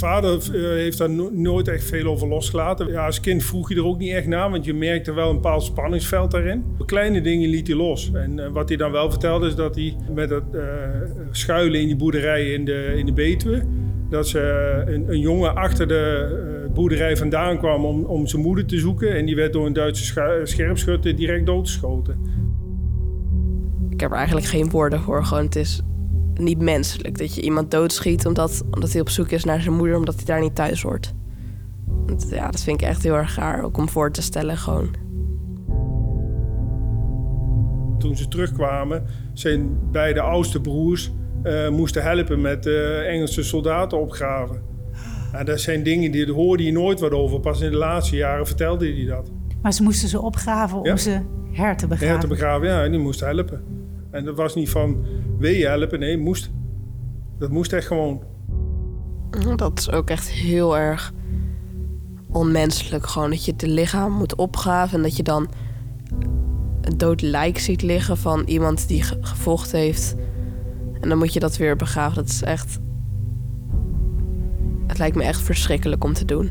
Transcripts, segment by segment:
Mijn vader eh, heeft daar nooit echt veel over losgelaten. Ja, als kind vroeg je er ook niet echt naar, want je merkte wel een bepaald spanningsveld daarin. Kleine dingen liet hij los. En uh, wat hij dan wel vertelde is dat hij met het uh, schuilen in die boerderij in de, in de Betuwe... dat ze een, een jongen achter de boerderij vandaan kwam om, om zijn moeder te zoeken. En die werd door een Duitse scherpschutter direct doodgeschoten. Ik heb er eigenlijk geen woorden voor. Gewoon, het is niet menselijk dat je iemand doodschiet omdat, omdat hij op zoek is naar zijn moeder, omdat hij daar niet thuis hoort. Ja, dat vind ik echt heel erg raar, ook om voor te stellen gewoon. Toen ze terugkwamen, zijn beide oudste broers uh, moesten helpen met uh, Engelse soldaten opgraven. Ja, dat zijn dingen die hoorde je nooit wat over. Pas in de laatste jaren vertelde hij dat. Maar ze moesten ze opgraven om ze her te begraven? Her te begraven, ja. En die moesten helpen. En dat was niet van, wil je helpen? Nee, moest. Dat moest echt gewoon. Dat is ook echt heel erg onmenselijk. Gewoon dat je het lichaam moet opgraven en dat je dan een dood lijk ziet liggen van iemand die gevochten heeft. En dan moet je dat weer begraven. Dat is echt. Het lijkt me echt verschrikkelijk om te doen.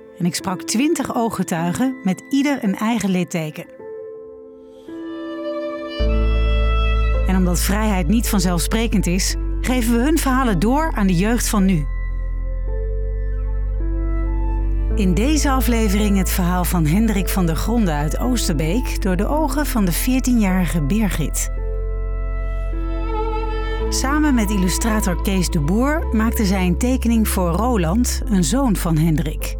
en ik sprak twintig ooggetuigen met ieder een eigen litteken. En omdat vrijheid niet vanzelfsprekend is, geven we hun verhalen door aan de jeugd van nu. In deze aflevering het verhaal van Hendrik van der Gronde uit Oosterbeek door de ogen van de 14-jarige Birgit. Samen met illustrator Kees de Boer maakte zij een tekening voor Roland, een zoon van Hendrik.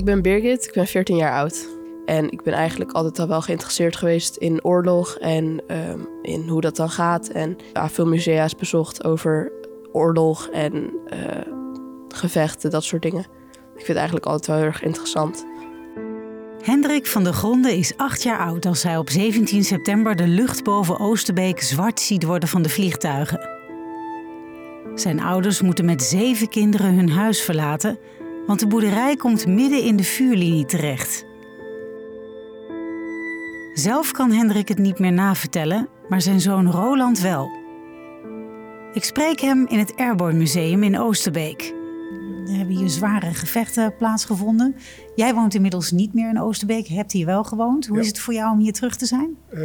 Ik ben Birgit, ik ben 14 jaar oud. En ik ben eigenlijk altijd al wel geïnteresseerd geweest in oorlog en ehm, in hoe dat dan gaat. En ja, veel musea's bezocht over oorlog en uh, gevechten, dat soort dingen. Ik vind het eigenlijk altijd wel heel erg interessant. Hendrik van der Gronde is acht jaar oud als hij op 17 september de lucht boven Oosterbeek zwart ziet worden van de vliegtuigen. Zijn ouders moeten met zeven kinderen hun huis verlaten want de boerderij komt midden in de vuurlinie terecht. Zelf kan Hendrik het niet meer navertellen, maar zijn zoon Roland wel. Ik spreek hem in het Airborne Museum in Oosterbeek. Er hebben hier zware gevechten plaatsgevonden. Jij woont inmiddels niet meer in Oosterbeek, hebt hier wel gewoond. Hoe is het voor jou om hier terug te zijn? Uh,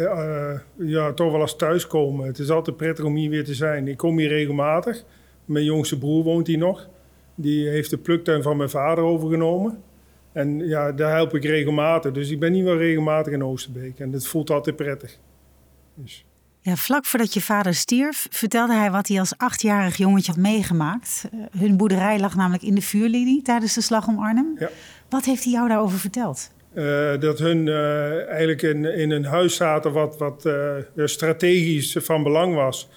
uh, ja, toch wel als thuiskomen. Het is altijd prettig om hier weer te zijn. Ik kom hier regelmatig. Mijn jongste broer woont hier nog. Die heeft de pluktuin van mijn vader overgenomen. En ja, daar help ik regelmatig. Dus ik ben niet wel regelmatig in Oosterbeek. En dat voelt altijd prettig. Dus. Ja, vlak voordat je vader stierf, vertelde hij wat hij als achtjarig jongetje had meegemaakt. Uh, hun boerderij lag namelijk in de vuurlinie tijdens de slag om Arnhem. Ja. Wat heeft hij jou daarover verteld? Uh, dat hun uh, eigenlijk in, in een huis zaten wat, wat strategisch van belang was.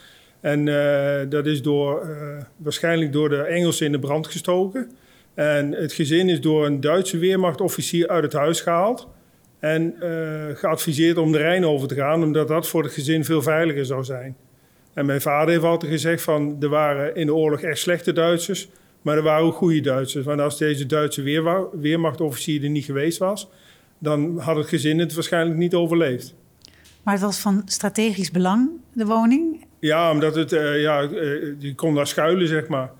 En uh, dat is door, uh, waarschijnlijk door de Engelsen in de brand gestoken. En het gezin is door een Duitse weermachtofficier uit het huis gehaald. En uh, geadviseerd om de Rijn over te gaan, omdat dat voor het gezin veel veiliger zou zijn. En mijn vader heeft altijd gezegd van, er waren in de oorlog echt slechte Duitsers, maar er waren ook goede Duitsers. Want als deze Duitse weermachtofficier er niet geweest was, dan had het gezin het waarschijnlijk niet overleefd. Maar het was van strategisch belang, de woning? Ja, omdat het, uh, ja, uh, je kon daar schuilen, zeg maar.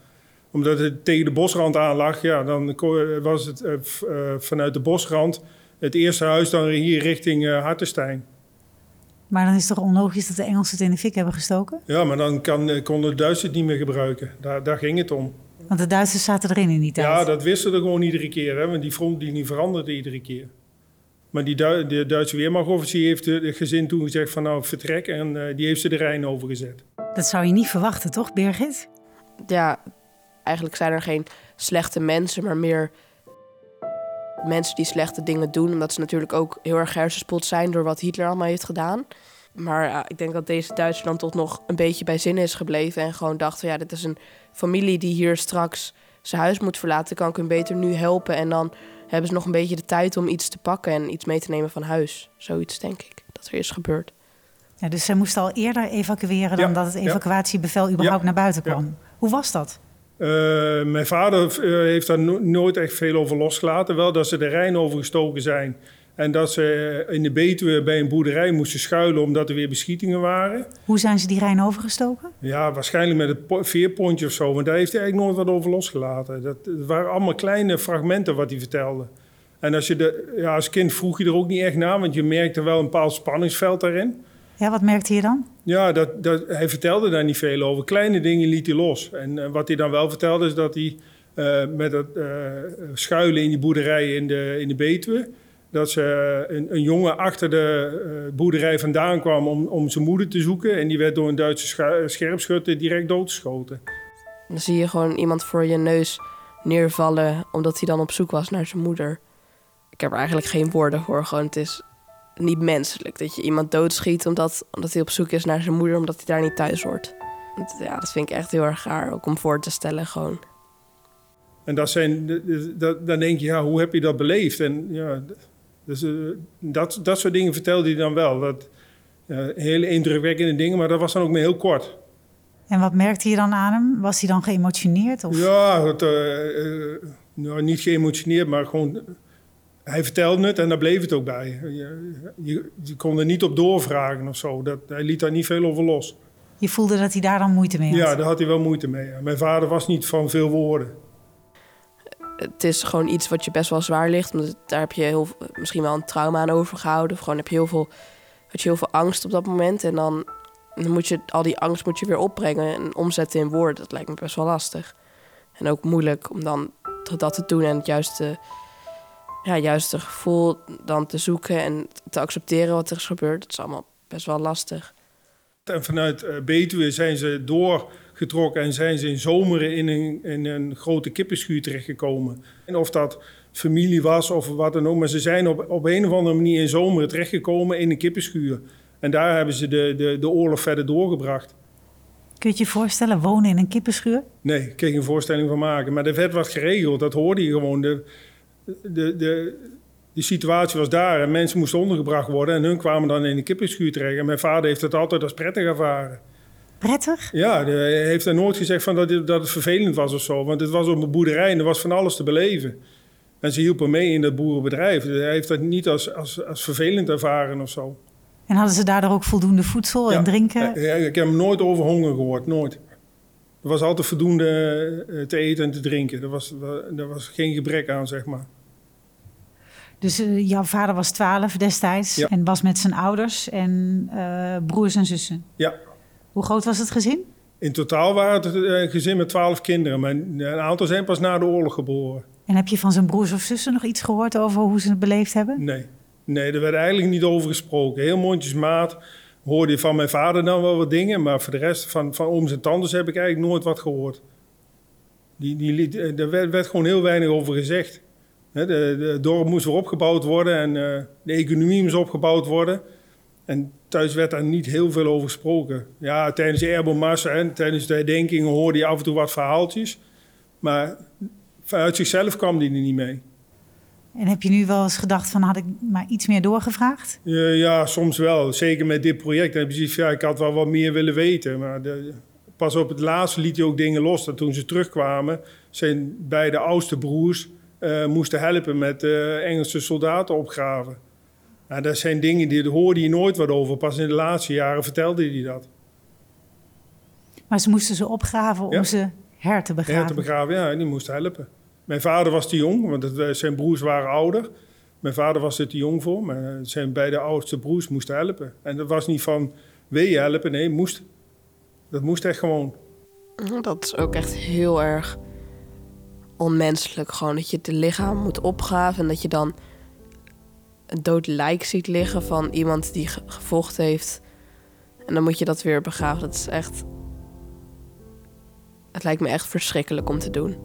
Omdat het tegen de bosrand aan lag, ja, dan was het uh, vanuit de bosrand het eerste huis dan hier richting Hartenstein. Maar dan is het toch onlogisch dat de Engelsen het in de fik hebben gestoken? Ja, maar dan kan, konden de Duitsers het niet meer gebruiken. Daar, daar ging het om. Want de Duitsers zaten erin in die tijd? Ja, dat wisten we gewoon iedere keer. Hè, want die front die niet veranderde iedere keer. Maar die de Duitse Weermachtofficier heeft het gezin toen gezegd van nou vertrek en uh, die heeft ze de Rijn overgezet. Dat zou je niet verwachten, toch Birgit? Ja, eigenlijk zijn er geen slechte mensen, maar meer mensen die slechte dingen doen. Omdat ze natuurlijk ook heel erg hersenspoeld zijn door wat Hitler allemaal heeft gedaan. Maar ja, ik denk dat deze Duitser dan toch nog een beetje bij zin is gebleven. En gewoon dacht van ja, dit is een familie die hier straks zijn huis moet verlaten. Kan ik hun beter nu helpen. En dan hebben ze nog een beetje de tijd om iets te pakken en iets mee te nemen van huis. Zoiets denk ik dat er is gebeurd. Ja, dus zij moesten al eerder evacueren dan Ja, dat het ja. evacuatiebevel überhaupt Ja, naar buiten ja. kwam. Hoe was dat? Eh, mijn vader eh, heeft daar no- nooit echt veel over losgelaten. Wel dat ze de Rijn overgestoken zijn. En dat ze eh, in de Betuwe bij een boerderij moesten schuilen omdat er weer beschietingen waren. Hoe zijn ze die Rijn overgestoken? Ja, waarschijnlijk met het po- veerpontje of zo. Want daar heeft hij eigenlijk nooit wat over losgelaten. Dat, het waren allemaal kleine fragmenten wat hij vertelde. En als, je de, ja, als kind vroeg je er ook niet echt naar, want je merkte wel een bepaald spanningsveld daarin. Ja, wat merkte je dan? Ja, dat, dat, hij vertelde daar niet veel over. Kleine dingen liet hij los. En eh, wat hij dan wel vertelde is dat hij eh, met het schuilen in die boerderij in de, in de Betuwe... dat ze eh, een, een jongen achter de eh, boerderij vandaan kwam om, om zijn moeder te zoeken. En die werd door een Duitse schu- scherpschutter direct doodgeschoten. Dan zie je gewoon iemand voor je neus neervallen omdat hij dan op zoek was naar zijn moeder. Ik heb er eigenlijk geen woorden voor. Gewoon, het is niet menselijk dat je iemand doodschiet omdat, omdat hij op zoek is naar zijn moeder, omdat hij daar niet thuis hoort. Ja, dat vind ik echt heel erg raar, ook om voor te stellen gewoon. En dat zijn, dat, dan denk je, ja, hoe heb je dat beleefd? En ja, dus, eh, dat, dat soort dingen vertelde hij dan wel. Dat, ja, hele indrukwekkende dingen, maar dat was dan ook maar heel kort. En wat merkte je dan aan hem? Was hij dan geëmotioneerd? Of? Ja, eh, eh, nou, niet geëmotioneerd, maar gewoon... eh, Hij vertelde het en daar bleef het ook bij. Je, je, je kon er niet op doorvragen of zo. Dat, hij liet daar niet veel over los. Je voelde dat hij daar dan moeite mee had? Ja, daar had hij wel moeite mee. Mijn vader was niet van veel woorden. Het is gewoon iets wat je best wel zwaar ligt. Omdat daar heb je heel, misschien wel een trauma aan overgehouden. Of gewoon heb je heel veel, had je heel veel angst op dat moment. En dan, dan moet je al die angst moet je weer opbrengen en omzetten in woorden. Dat lijkt me best wel lastig. En ook moeilijk om dan dat te doen en het juiste, ja, juiste gevoel dan te zoeken en te accepteren wat er is gebeurd. Dat is allemaal best wel lastig. En vanuit eh, Betuwe zijn ze doorgetrokken en zijn ze in zomeren in een, in een grote kippenschuur terechtgekomen. En of dat familie was of wat dan ook, maar ze zijn op, op een of andere manier in zomeren terechtgekomen in een kippenschuur. En daar hebben ze de, de, de oorlog verder doorgebracht. Kun je je voorstellen, wonen in een kippenschuur? Nee, ik kan je geen voorstelling van maken. Maar er werd wat geregeld, dat hoorde je gewoon. De, de, de, de situatie was daar en mensen moesten ondergebracht worden. En hun kwamen dan in de kippenschuur terecht. En mijn vader heeft het altijd als prettig ervaren. Prettig? Ja, hij heeft er nooit gezegd van dat, het, dat het vervelend was of zo. Want het was op een boerderij en er was van alles te beleven. En ze hielpen mee in dat boerenbedrijf. Hij heeft dat niet als, als, als vervelend ervaren of zo. En hadden ze daardoor ook voldoende voedsel en drinken? Ja, Ik heb hem nooit over honger gehoord, nooit. Er was altijd voldoende eh, te eten en te drinken. Er was, er was geen gebrek aan, zeg maar. Dus eh, jouw vader was twaalf destijds Ja. en was met zijn ouders en eh, broers en zussen. Ja. Hoe groot was het gezin? In totaal waren het eh, een gezin met twaalf kinderen. Maar een aantal zijn pas na de oorlog geboren. En heb je van zijn broers of zussen nog iets gehoord over hoe ze het beleefd hebben? Nee. Nee, er werd eigenlijk niet over gesproken. Heel mondjesmaat hoorde je van mijn vader dan wel wat dingen. Maar voor de rest van, van ooms en tantes heb ik eigenlijk nooit wat gehoord. Die, die, liet- eh, er werd, werd gewoon heel weinig over gezegd. Hè, de, de het dorp moest weer opgebouwd worden en eh, de economie moest opgebouwd worden. En thuis werd daar niet heel veel over gesproken. Ja, tijdens de Erbomars en tijdens de herdenkingen hoorde je af en toe wat verhaaltjes. Maar vanuit zichzelf kwam die er niet mee. En heb je nu wel eens gedacht van had ik maar iets meer doorgevraagd? Ja, ja, soms wel. Zeker met dit project. Ja, ik had wel wat meer willen weten. Maar de, pas op het laatste liet hij ook dingen los. Dat toen ze terugkwamen, zijn beide oudste broers eh, moesten helpen met eh, Engelse soldaten opgraven. Nou, dat zijn dingen die daar hoorde je nooit wat over. Pas in de laatste jaren vertelde hij dat. Maar ze moesten ze opgraven om Ja. ze her te begraven. Her te begraven, ja, die moest helpen. Mijn vader was te jong, want het, eh, zijn broers waren ouder. Mijn vader was er te jong voor, maar zijn beide oudste broers moesten helpen. En dat was niet van, wil je helpen? Nee, moest. Dat moest echt gewoon. Dat is ook echt heel erg onmenselijk. Gewoon dat je het lichaam moet opgraven en dat je dan een dood lijk ziet liggen van iemand die ge- gevochten heeft. En dan moet je dat weer begraven. Dat is echt. Het lijkt me echt verschrikkelijk om te doen.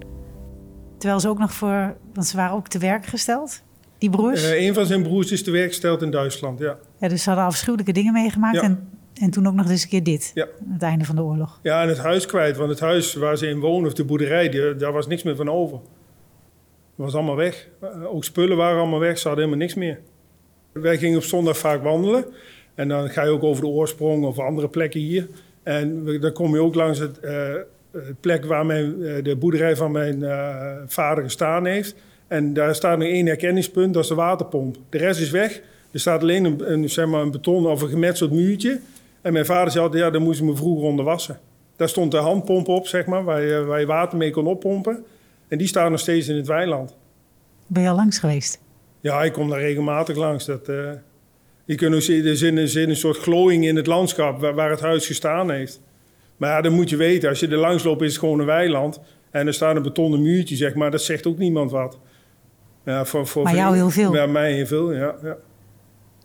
Terwijl ze ook nog voor, want ze waren ook te werk gesteld, die broers. Eh, een van zijn broers is te werk gesteld in Duitsland, ja. Ja, dus ze hadden afschuwelijke dingen meegemaakt. Ja. En, en toen ook nog eens een keer dit. Ja. Aan het einde van de oorlog. Ja, en het huis kwijt. Want het huis waar ze in woonden, of de boerderij, die, daar was niks meer van over. Het was allemaal weg. Eh, Ook spullen waren allemaal weg. Ze hadden helemaal niks meer. Wij gingen op zondag vaak wandelen. En dan ga je ook over de oorsprong of andere plekken hier. En we- dan kom je ook langs het, eh, plek waar mijn, eh, de boerderij van mijn eh, vader gestaan heeft. En daar staat nog één herkenningspunt, dat is de waterpomp. De rest is weg. Er staat alleen een, zeg maar een beton of een gemetseld muurtje. En mijn vader zei altijd, ja, daar moesten we vroeger onder wassen. Daar stond de handpomp op, zeg maar, waar je, waar je water mee kon oppompen. En die staan nog steeds in het weiland. Ben je al langs geweest? Ja, ik kom daar regelmatig langs. Dat, eh, je kunt ook zien, er zit, een soort glooiing in het landschap waar, waar het huis gestaan heeft. Maar ja, dat moet je weten. Als je er langs loopt, is het gewoon een weiland. En er staat een betonnen muurtje, zeg maar. Dat zegt ook niemand wat. Ja, voor, voor, Maar jou heel veel. Ja, mij heel veel, ja. Ja,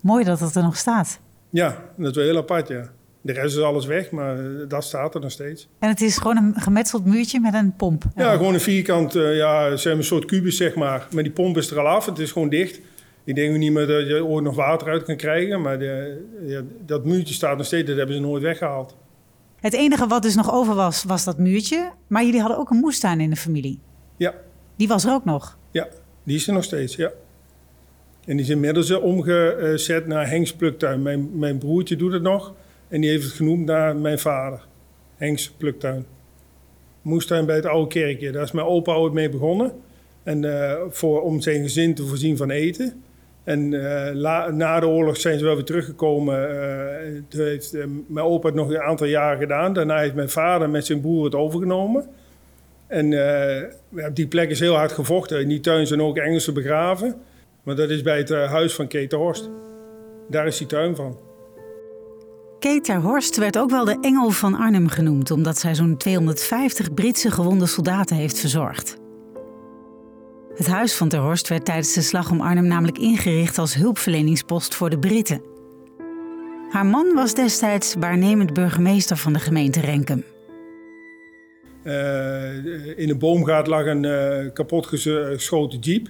Mooi dat het er nog staat. ja dat is wel heel apart, ja. De rest is alles weg, maar eh, dat staat er nog steeds. En het is gewoon een gemetseld muurtje met een pomp. Ja, gewoon een vierkant, eh, ja, zeg een soort kubus, zeg maar. Maar die pomp is er al af, het is gewoon dicht. Ik denk ook niet meer dat je ooit nog water uit kan krijgen. Maar de, ja, dat muurtje staat nog steeds, dat hebben ze nooit weggehaald. Het enige wat dus nog over was, was dat muurtje. Maar jullie hadden ook een moestuin in de familie. Ja, Die was er ook nog. ja, die is er nog steeds, ja. En die is inmiddels eh, omgezet naar Henks Pluktuin. Mijn, mijn broertje doet het nog. En die heeft het genoemd naar mijn vader. Henks Pluktuin. Moestuin bij het oude kerkje. Daar is mijn opa ooit mee begonnen. En eh, voor, om zijn gezin te voorzien van eten. En eh, na de oorlog zijn ze wel weer teruggekomen. Eh, mijn opa het nog een aantal jaren gedaan. Daarna heeft mijn vader met zijn broer het overgenomen. En ja, die plek is heel hard gevochten. In die tuin zijn ook Engelsen begraven. Maar dat is bij het huis van Kate Horst. Daar is die tuin van. Kate Horst werd ook wel de Engel van Arnhem genoemd, omdat zij zo'n 250 Britse gewonde soldaten heeft verzorgd. Het huis van ter Horst werd tijdens de slag om Arnhem namelijk ingericht als hulpverleningspost voor de Britten. Haar man was destijds waarnemend burgemeester van de gemeente Renkum. Eh, in een boomgaat lag een eh, kapotgeschoten jeep.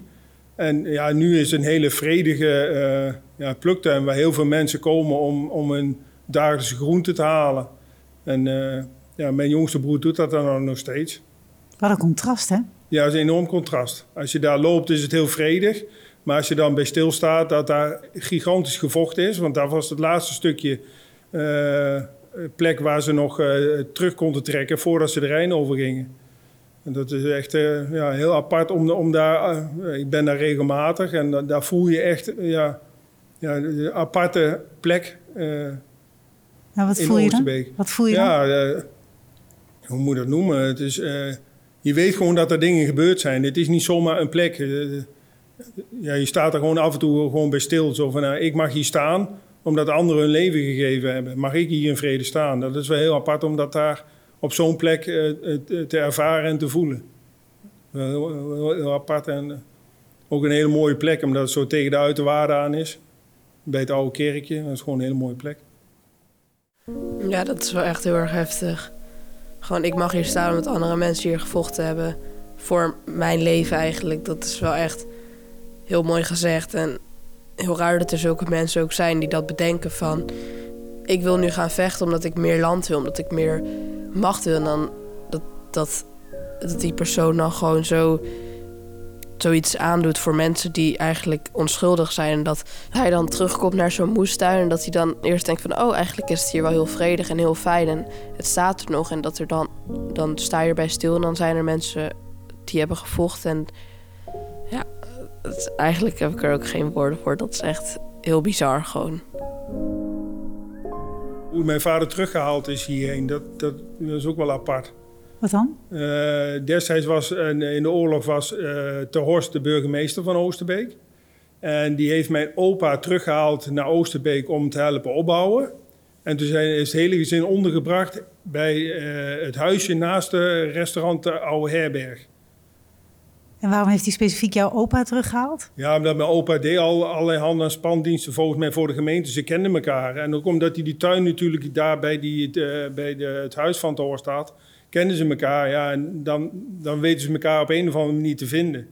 En ja, nu is een hele vredige eh, ja, pluktuin waar heel veel mensen komen om, om hun dagelijkse groenten te halen. En eh, ja, mijn jongste broer doet dat dan nog steeds. Wat een contrast, hè? Ja, dat is een enorm contrast. Als je daar loopt is het heel vredig. Maar als je dan bij stilstaat dat daar gigantisch gevochten is. Want daar was het laatste stukje eh, plek waar ze nog eh, terug konden trekken voordat ze de Rijn overgingen. En dat is echt ja, heel apart om, om daar... ik ben daar regelmatig en da- daar voel je echt ja, ja, een aparte plek Nou, wat voel je dan? Wat voel je dan? Ja, eh, hoe moet je dat noemen? Het is, eh, je weet gewoon dat er dingen gebeurd zijn. Het is niet zomaar een plek. Eh, ja, je staat er gewoon af en toe gewoon bij stil. Zo van, nou, ik mag hier staan omdat anderen hun leven gegeven hebben. Mag ik hier in vrede staan? Dat is wel heel apart om dat daar op zo'n plek te ervaren en te voelen. Heel, heel, heel apart en ook een hele mooie plek, omdat het zo tegen de uiterwaarde aan is. Bij het oude kerkje, dat is gewoon een hele mooie plek. Ja, dat is wel echt heel erg heftig. Gewoon, ik mag hier staan omdat andere mensen hier gevochten hebben. Voor mijn leven eigenlijk. Dat is wel echt heel mooi gezegd. En heel raar dat er zulke mensen ook zijn die dat bedenken van... Ik wil nu gaan vechten omdat ik meer land wil, omdat ik meer macht wil. En dan dat, dat, dat die persoon dan gewoon zo zoiets aandoet voor mensen die eigenlijk onschuldig zijn. Dat hij dan terugkomt naar zo'n moestuin. En dat hij dan eerst denkt van... oh, eigenlijk is het hier wel heel vredig en heel fijn. En het staat er nog. En dat er dan... dan sta je erbij stil en dan zijn er mensen die hebben gevochten. En ja, het eigenlijk heb ik er ook geen woorden voor. Dat is echt heel bizar gewoon. Hoe mijn vader teruggehaald is hierheen, dat, dat is ook wel apart. Wat dan? Eh, destijds was in de oorlog was eh Ter Horst de burgemeester van Oosterbeek. En die heeft mijn opa teruggehaald naar Oosterbeek om te helpen opbouwen. En toen zijn, is het hele gezin ondergebracht bij eh, het huisje naast het restaurant de Oude Herberg. En waarom heeft hij specifiek jouw opa teruggehaald? Ja, omdat mijn opa deed al allerlei hand- en spandiensten volgens mij voor de gemeente. Ze kenden elkaar. En ook omdat hij die tuin natuurlijk daar bij, die, bij de, het huis van Ter staat, kenden ze elkaar. Ja, en dan, dan weten ze elkaar op een of andere manier te vinden.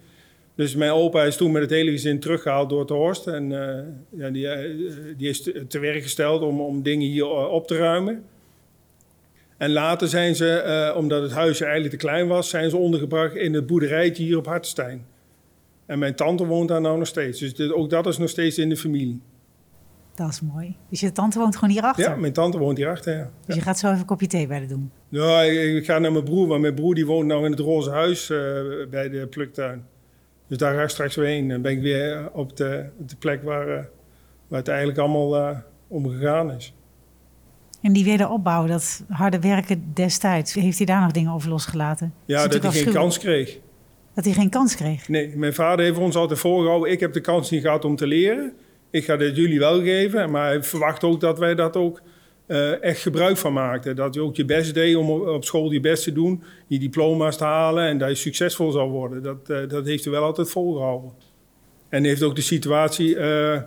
Dus mijn opa is toen met het hele gezin teruggehaald door te Horst. En uh, ja, die, uh, die is te, werk gesteld om, om dingen hier op te ruimen. En later zijn ze, omdat het huisje eigenlijk te klein was, zijn ze ondergebracht in het boerderijtje hier op Hartstein. En mijn tante woont daar nou nog steeds. Dus ook dat is nog steeds in de familie. Dat is mooi. Dus je tante woont gewoon hierachter? Ja, mijn tante woont hierachter, ja. Dus je gaat zo even een kopje thee bij de doen? Ja, ik, ik, ga naar mijn broer, want mijn broer die woont nou in het roze huis uh, bij de pluktuin. Dus daar ga ik straks weer heen. Dan ben ik weer op de, op de plek waar, uh, waar het eigenlijk allemaal uh, om gegaan is. En die wederopbouw, dat harde werken destijds, heeft hij daar nog dingen over losgelaten? Ja, dat, dat hij geen kans kreeg. Dat hij geen kans kreeg? Nee, mijn vader heeft ons altijd voorgehouden, ik heb de kans niet gehad om te leren. Ik ga dit jullie wel geven, maar hij verwacht ook dat wij dat ook uh, echt gebruik van maakten. Dat je ook je best deed om op school je best te doen, je diploma's te halen en dat je succesvol zou worden. Dat, uh, dat heeft hij wel altijd volgehouden. En heeft ook de situatie uh,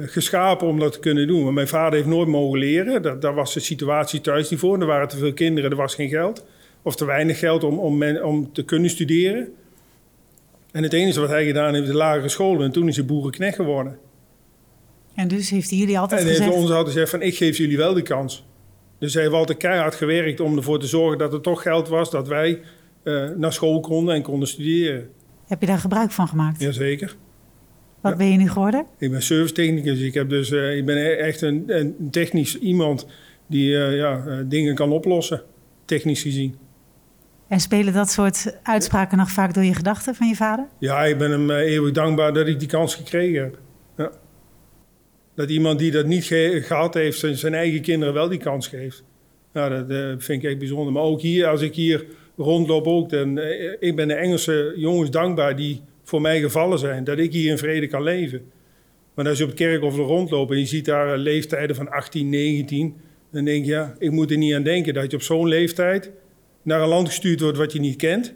geschapen om dat te kunnen doen. Want mijn vader heeft nooit mogen leren. Dat, daar was de situatie thuis niet voor. Er waren te veel kinderen, er was geen geld. Of te weinig geld om, om, om te kunnen studeren. En het enige wat hij gedaan heeft, de lagere school. En toen is hij boerenknecht geworden. En dus heeft hij jullie altijd en gezegd... heeft ons altijd gezegd van, ik geef jullie wel de kans. Dus hij heeft altijd keihard gewerkt om ervoor te zorgen dat er toch geld was... dat wij uh, naar school konden en konden studeren. Heb je daar gebruik van gemaakt? Jazeker. Wat ja. ben je nu geworden? Ik ben servicetechnicus. Ik, heb dus, uh, ik ben echt een, een technisch iemand die uh, ja, dingen kan oplossen, technisch gezien. En spelen dat soort uitspraken nog vaak door je gedachten van je vader? Ja, ik ben hem eeuwig dankbaar dat ik die kans gekregen heb. Ja. Dat iemand die dat niet ge gehad heeft, zijn, zijn, eigen kinderen wel die kans geeft. Nou, dat uh, vind ik echt bijzonder. Maar ook hier, als ik hier rondloop ook, dan, uh, ik ben de Engelse jongens dankbaar die voor mij gevallen zijn. Dat ik hier in vrede kan leven. Maar als je op het kerkhof rondloopt en je ziet daar leeftijden van 18, 19... dan denk je, ja, ik moet er niet aan denken dat je op zo'n leeftijd... naar een land gestuurd wordt wat je niet kent...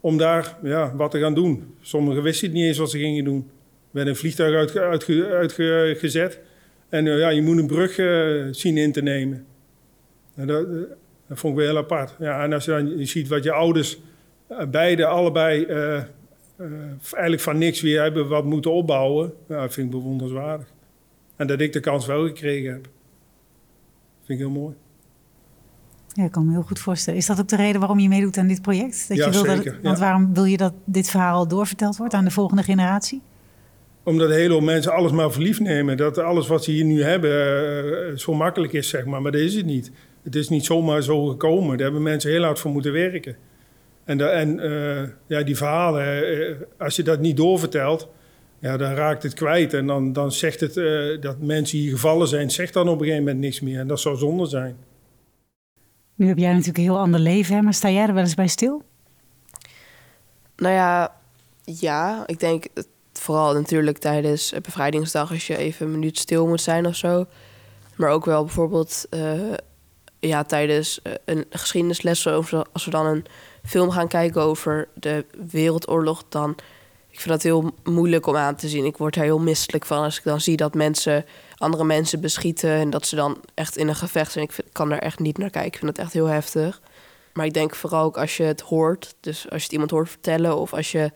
om daar ja, wat te gaan doen. Sommigen wisten niet eens wat ze gingen doen werd een vliegtuig uitgezet. Uit, uit, uit, en uh, ja, je moet een brug uh, zien in te nemen. En dat, uh, dat, vond ik wel heel apart. Ja, en als je ziet wat je ouders, beide, allebei, eigenlijk van niks weer hebben wat moeten opbouwen, ja, dat vind ik bewonderenswaardig. En dat ik de kans wel gekregen heb. vind ik heel mooi. Ja, ik kan me heel goed voorstellen. Is dat ook de reden waarom je meedoet aan dit project? Dat ja, je wil zeker. Dat, want waarom wil je dat dit verhaal doorverteld wordt aan de volgende generatie? Omdat een mensen alles maar verliefd nemen. Dat alles wat ze hier nu hebben uh, zo makkelijk is, zeg maar. Maar dat is het niet. Het is niet zomaar zo gekomen. Daar hebben mensen heel hard voor moeten werken. En, de, en uh, ja, die verhalen, uh, als je dat niet doorvertelt, ja, dan raakt het kwijt. En dan, dan zegt het dat mensen hier gevallen zijn, zegt dan op een gegeven moment niks meer. En dat zou zonde zijn. Nu heb jij natuurlijk een heel ander leven, hè? maar sta jij er wel eens bij stil? Nou ja, ja. Ik denk, vooral natuurlijk tijdens bevrijdingsdag als je even een minuut stil moet zijn of zo. Maar ook wel bijvoorbeeld uh, ja, tijdens uh, een geschiedenisles of als we dan een film gaan kijken over de Wereldoorlog, dan ik vind dat heel moeilijk om aan te zien. Ik word er heel misselijk van als ik dan zie dat mensen andere mensen beschieten en dat ze dan echt in een gevecht zijn. Ik kan er echt niet naar kijken. Ik vind dat echt heel heftig. Maar ik denk vooral ook als je het hoort, dus als je het iemand hoort vertellen of als je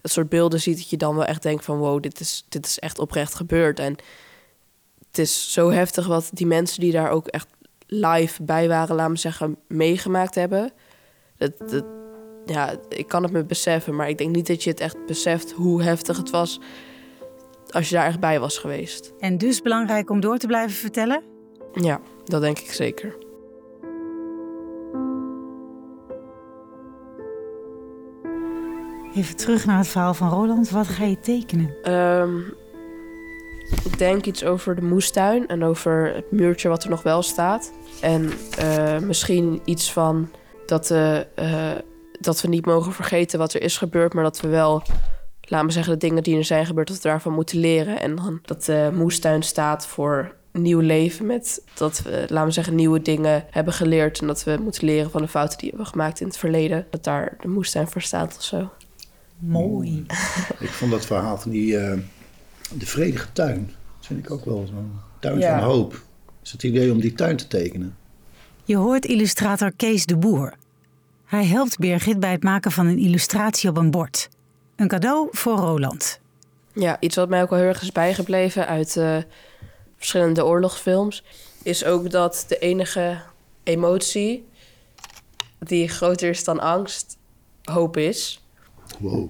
dat soort beelden ziet, dat je dan wel echt denkt van wow, dit is, dit is echt oprecht gebeurd. En het is zo heftig wat die mensen die daar ook echt live bij waren, laat me zeggen, meegemaakt hebben. Dat, ja, ik kan het me beseffen, maar ik denk niet dat je het echt beseft hoe heftig het was als je daar echt bij was geweest. En dus belangrijk om door te blijven vertellen? Ja, dat denk ik zeker. Even terug naar het verhaal van Roland. Wat ga je tekenen? Um, ik denk iets over de moestuin en over het muurtje wat er nog wel staat. En uh, misschien iets van dat, uh, uh, dat we niet mogen vergeten wat er is gebeurd, maar dat we wel, laten we zeggen, de dingen die er zijn gebeurd, dat we daarvan moeten leren. En dan dat de moestuin staat voor nieuw leven met dat we, laten we zeggen, nieuwe dingen hebben geleerd. En dat we moeten leren van de fouten die we hebben gemaakt in het verleden. Dat daar de moestuin voor staat of zo. Mooi. Ik vond dat verhaal van die, uh, de vredige tuin, dat vind ik ook wel zo'n tuin ja. van hoop. Is het idee om die tuin te tekenen? Je hoort illustrator Kees de Boer. Hij helpt Birgit bij het maken van een illustratie op een bord. Een cadeau voor Roland. Ja, iets wat mij ook wel heel erg is bijgebleven uit uh, verschillende oorlogsfilms... is ook dat de enige emotie die groter is dan angst, hoop is. Wow.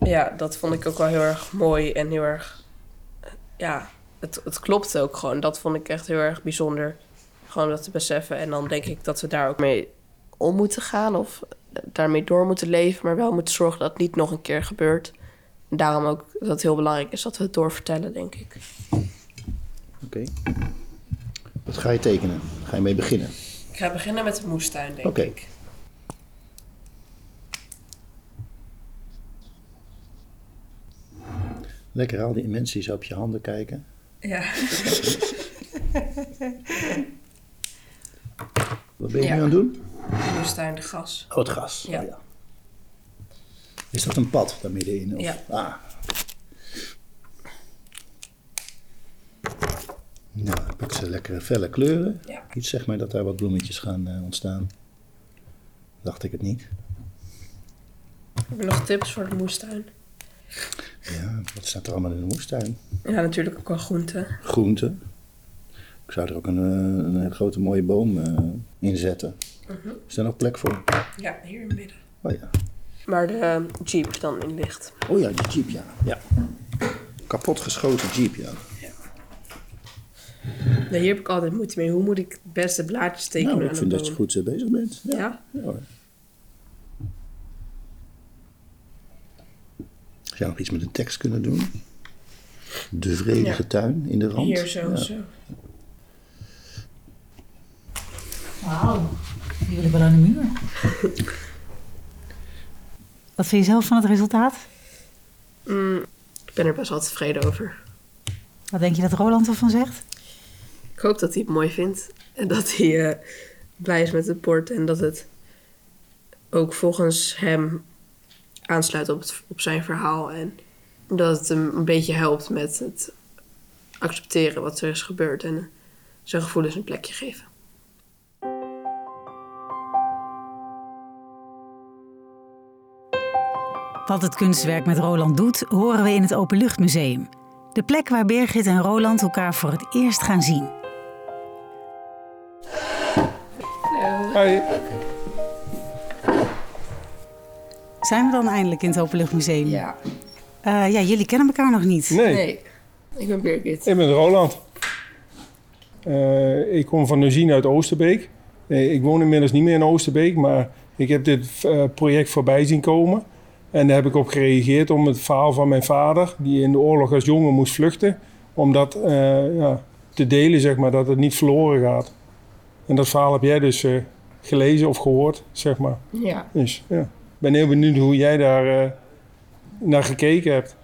Ja, dat vond ik ook wel heel erg mooi en heel erg... Ja, het, het klopt ook gewoon. Dat vond ik echt heel erg bijzonder. Gewoon dat te beseffen. En dan denk ik dat we daar ook mee om moeten gaan... of daarmee door moeten leven... maar wel moeten zorgen dat het niet nog een keer gebeurt... En daarom ook dat het heel belangrijk is dat we het doorvertellen, denk ik. Oké. Wat ga je tekenen? Ga je mee beginnen? Ik ga beginnen met de moestuin, denk okay. ik. Lekker al die mensen zo op je handen kijken. Ja. Wat ben je nu aan het doen? De moestuin, de gas. Oh, het gas. Ja. Oh, ja. Is dat een pad daar middenin? Of? Ja. Ah. Nou, ik ze lekkere felle kleuren. Ja. Iets zeg maar dat daar wat bloemetjes gaan uh, ontstaan. Dacht ik het niet. Heb je nog tips voor de moestuin? Ja, wat staat er allemaal in de moestuin? Ja, natuurlijk ook wel groenten. Groenten. Ik zou er ook een, een, een grote mooie boom uh, in zetten. Uh -huh. Is daar nog plek voor? Ja, hier in het midden. Oh ja. Waar de jeep dan in ligt. Oh ja, die jeep, ja. ja. Kapot geschoten jeep, ja. ja. Nou, hier heb ik altijd moeite mee. Hoe moet ik het beste blaadjes tekenen Nou, ik vind dat je goed bezig bent. Ja? Ja. ja Zou nog iets met de tekst kunnen doen? De vredige ja. tuin in de rand. Hier zo, ja. zo. Wauw, jullie wel aan de muur. Wat vind je zelf van het resultaat? Mm, ik ben er best wel tevreden over. Wat denk je dat Roland ervan zegt? Ik hoop dat hij het mooi vindt. En dat hij uh, blij is met het bord. En dat het ook volgens hem aansluit op, het, op zijn verhaal. En dat het hem een beetje helpt met het accepteren wat er is gebeurd. En zijn gevoelens een plekje geven. Wat het kunstwerk met Roland doet, horen we in het Openluchtmuseum. De plek waar Birgit en Roland elkaar voor het eerst gaan zien. Hoi. Zijn we dan eindelijk in het Openluchtmuseum? Ja. Uh, ja, jullie kennen elkaar nog niet. Nee. nee. Ik ben Birgit. Ik ben Roland. Uh, ik kom van Nuzien uit Oosterbeek. Nee, ik woon inmiddels niet meer in Oosterbeek, maar ik heb dit uh, project voorbij zien komen. En daar heb ik op gereageerd om het verhaal van mijn vader, die in de oorlog als jongen moest vluchten, om dat uh, ja, te delen, zeg maar, dat het niet verloren gaat. En dat verhaal heb jij dus uh, gelezen of gehoord, zeg maar. Ja. Dus ja, ik ben heel benieuwd hoe jij daar uh, naar gekeken hebt.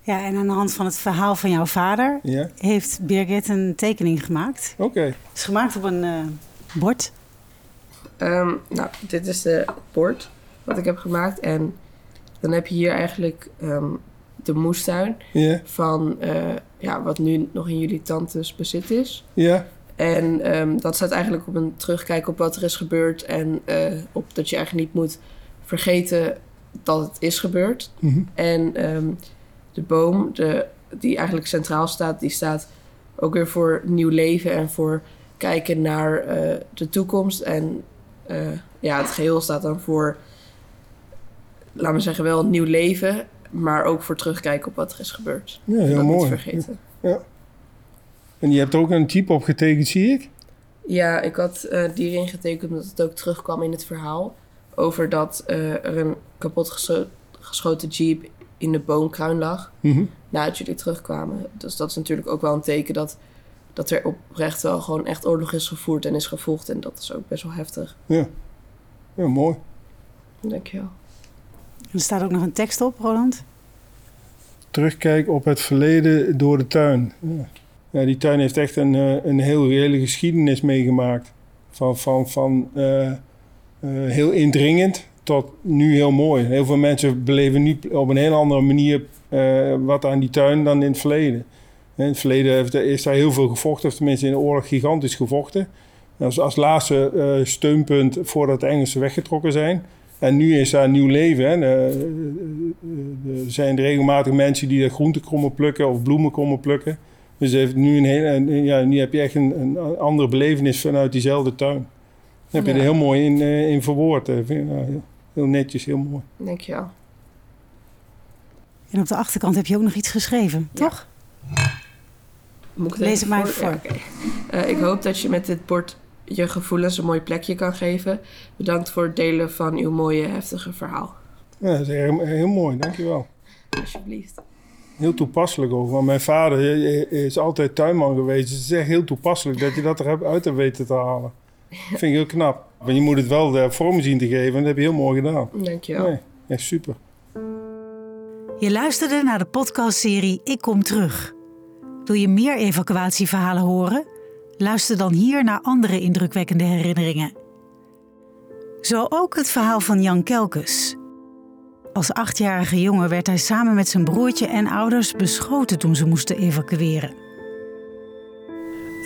Ja, en aan de hand van het verhaal van jouw vader ja. heeft Birgit een tekening gemaakt. Oké. Okay. Het is gemaakt op een bord. Um, nou, dit is de bord wat ik heb gemaakt en dan heb je hier eigenlijk um, de moestuin yeah. van uh, ja, wat nu nog in jullie tantes bezit is. Ja. Yeah. En um, dat staat eigenlijk op een terugkijken op wat er is gebeurd en uh, op dat je eigenlijk niet moet vergeten dat het is gebeurd. Mm -hmm. En um, de boom, de, die eigenlijk centraal staat, die staat ook weer voor nieuw leven en voor kijken naar uh, de toekomst. En ja, het geheel staat dan voor laten we zeggen, wel een nieuw leven, maar ook voor terugkijken op wat er is gebeurd. Ja, heel dat mooi. Niet vergeten. Ja. En je hebt ook een type opgetekend, zie ik? Ja, ik had uh, die erin getekend omdat het ook terugkwam in het verhaal. Over dat uh, er een kapot gescho geschoten jeep in de boomkruin lag. Mm -hmm. Nadat jullie terugkwamen. Dus dat is natuurlijk ook wel een teken dat, dat er oprecht wel gewoon echt oorlog is gevoerd en is gevolgd. En dat is ook best wel heftig. Ja, ja mooi. Dankjewel. Er staat ook nog een tekst op, Roland. Terugkijk op het verleden door de tuin. Ja. die tuin heeft echt een, een heel reële geschiedenis meegemaakt. Van, van, van uh, uh, heel indringend tot nu heel mooi. Heel veel mensen beleven nu op een heel andere manier wat aan die tuin dan in het verleden. In het verleden heeft, is daar heel veel gevochten, of tenminste in de oorlog gigantisch gevochten. Als, als laatste steunpunt voordat de Engelsen weggetrokken zijn. En nu is daar een nieuw leven. Hè. Er zijn regelmatig mensen die groenten komen plukken of bloemen komen plukken. Dus heeft nu, een hele, ja, nu heb je echt een, een andere belevenis vanuit diezelfde tuin. Dan heb je er heel mooi in, in verwoord. Heel, heel netjes, heel mooi. Dankjewel. En op de achterkant heb je ook nog iets geschreven, toch? Moet ik Lees het maar voor. uh, ik hoop dat je met dit bord je gevoelens een mooi plekje kan geven. Bedankt voor het delen van uw mooie, heftige verhaal. Ja, dat is heel, heel mooi, dankjewel. Alsjeblieft. Heel toepasselijk ook, want mijn vader is altijd tuinman geweest. Dus het is echt heel toepasselijk dat je dat er uit hebt weten te halen. Dat vind ik heel knap. Maar je moet het wel de vorm zien te geven en dat heb je heel mooi gedaan. Dankjewel. Nee, echt super. Je luisterde naar de podcastserie Ik Kom Terug. Wil je meer evacuatieverhalen horen? Luister dan hier naar andere indrukwekkende herinneringen. Zo ook het verhaal van Jan Kelkes. Als achtjarige jongen werd hij samen met zijn broertje en ouders beschoten toen ze moesten evacueren.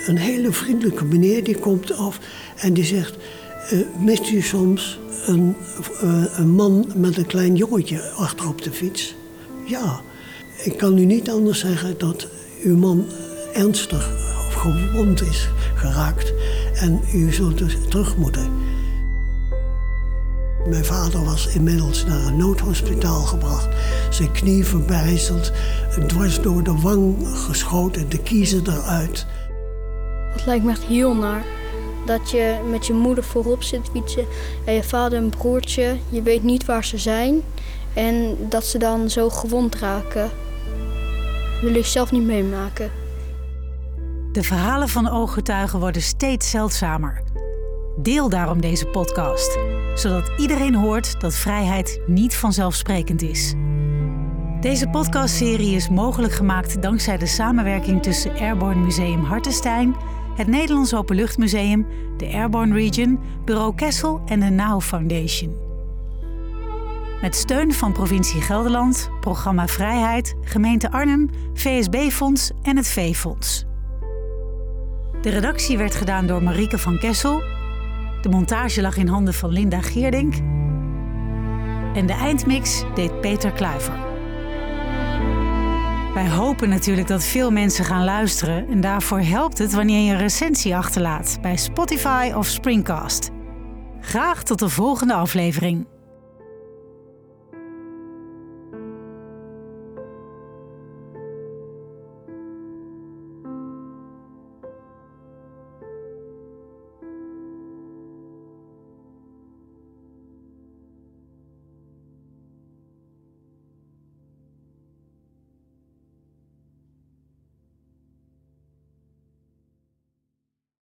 Een hele vriendelijke meneer die komt af en die zegt: uh, Mist u soms een, uh, een man met een klein jongetje achter op de fiets? Ja, ik kan u niet anders zeggen dat uw man ernstig gewond is geraakt en u zult dus terug moeten. Mijn vader was inmiddels naar een noodhospitaal gebracht. Zijn knie verbijzeld, dwars door de wang geschoten, de kiezen eruit. Het lijkt me echt heel naar. Dat je met je moeder voorop zit fietsen en je vader en broertje, je weet niet waar ze zijn. En dat ze dan zo gewond raken. wil ik zelf niet meemaken. De verhalen van ooggetuigen worden steeds zeldzamer. Deel daarom deze podcast, zodat iedereen hoort dat vrijheid niet vanzelfsprekend is. Deze podcastserie is mogelijk gemaakt dankzij de samenwerking tussen Airborne Museum Hartenstein, het Nederlands Openluchtmuseum, de Airborne Region, Bureau Kessel en de NOW Foundation. Met steun van provincie Gelderland, Programma Vrijheid, gemeente Arnhem, VSB-fonds en het V-fonds. De redactie werd gedaan door Marieke van Kessel. De montage lag in handen van Linda Geerdink. En de eindmix deed Peter Kluiver. Wij hopen natuurlijk dat veel mensen gaan luisteren en daarvoor helpt het wanneer je een recensie achterlaat bij Spotify of Springcast. Graag tot de volgende aflevering.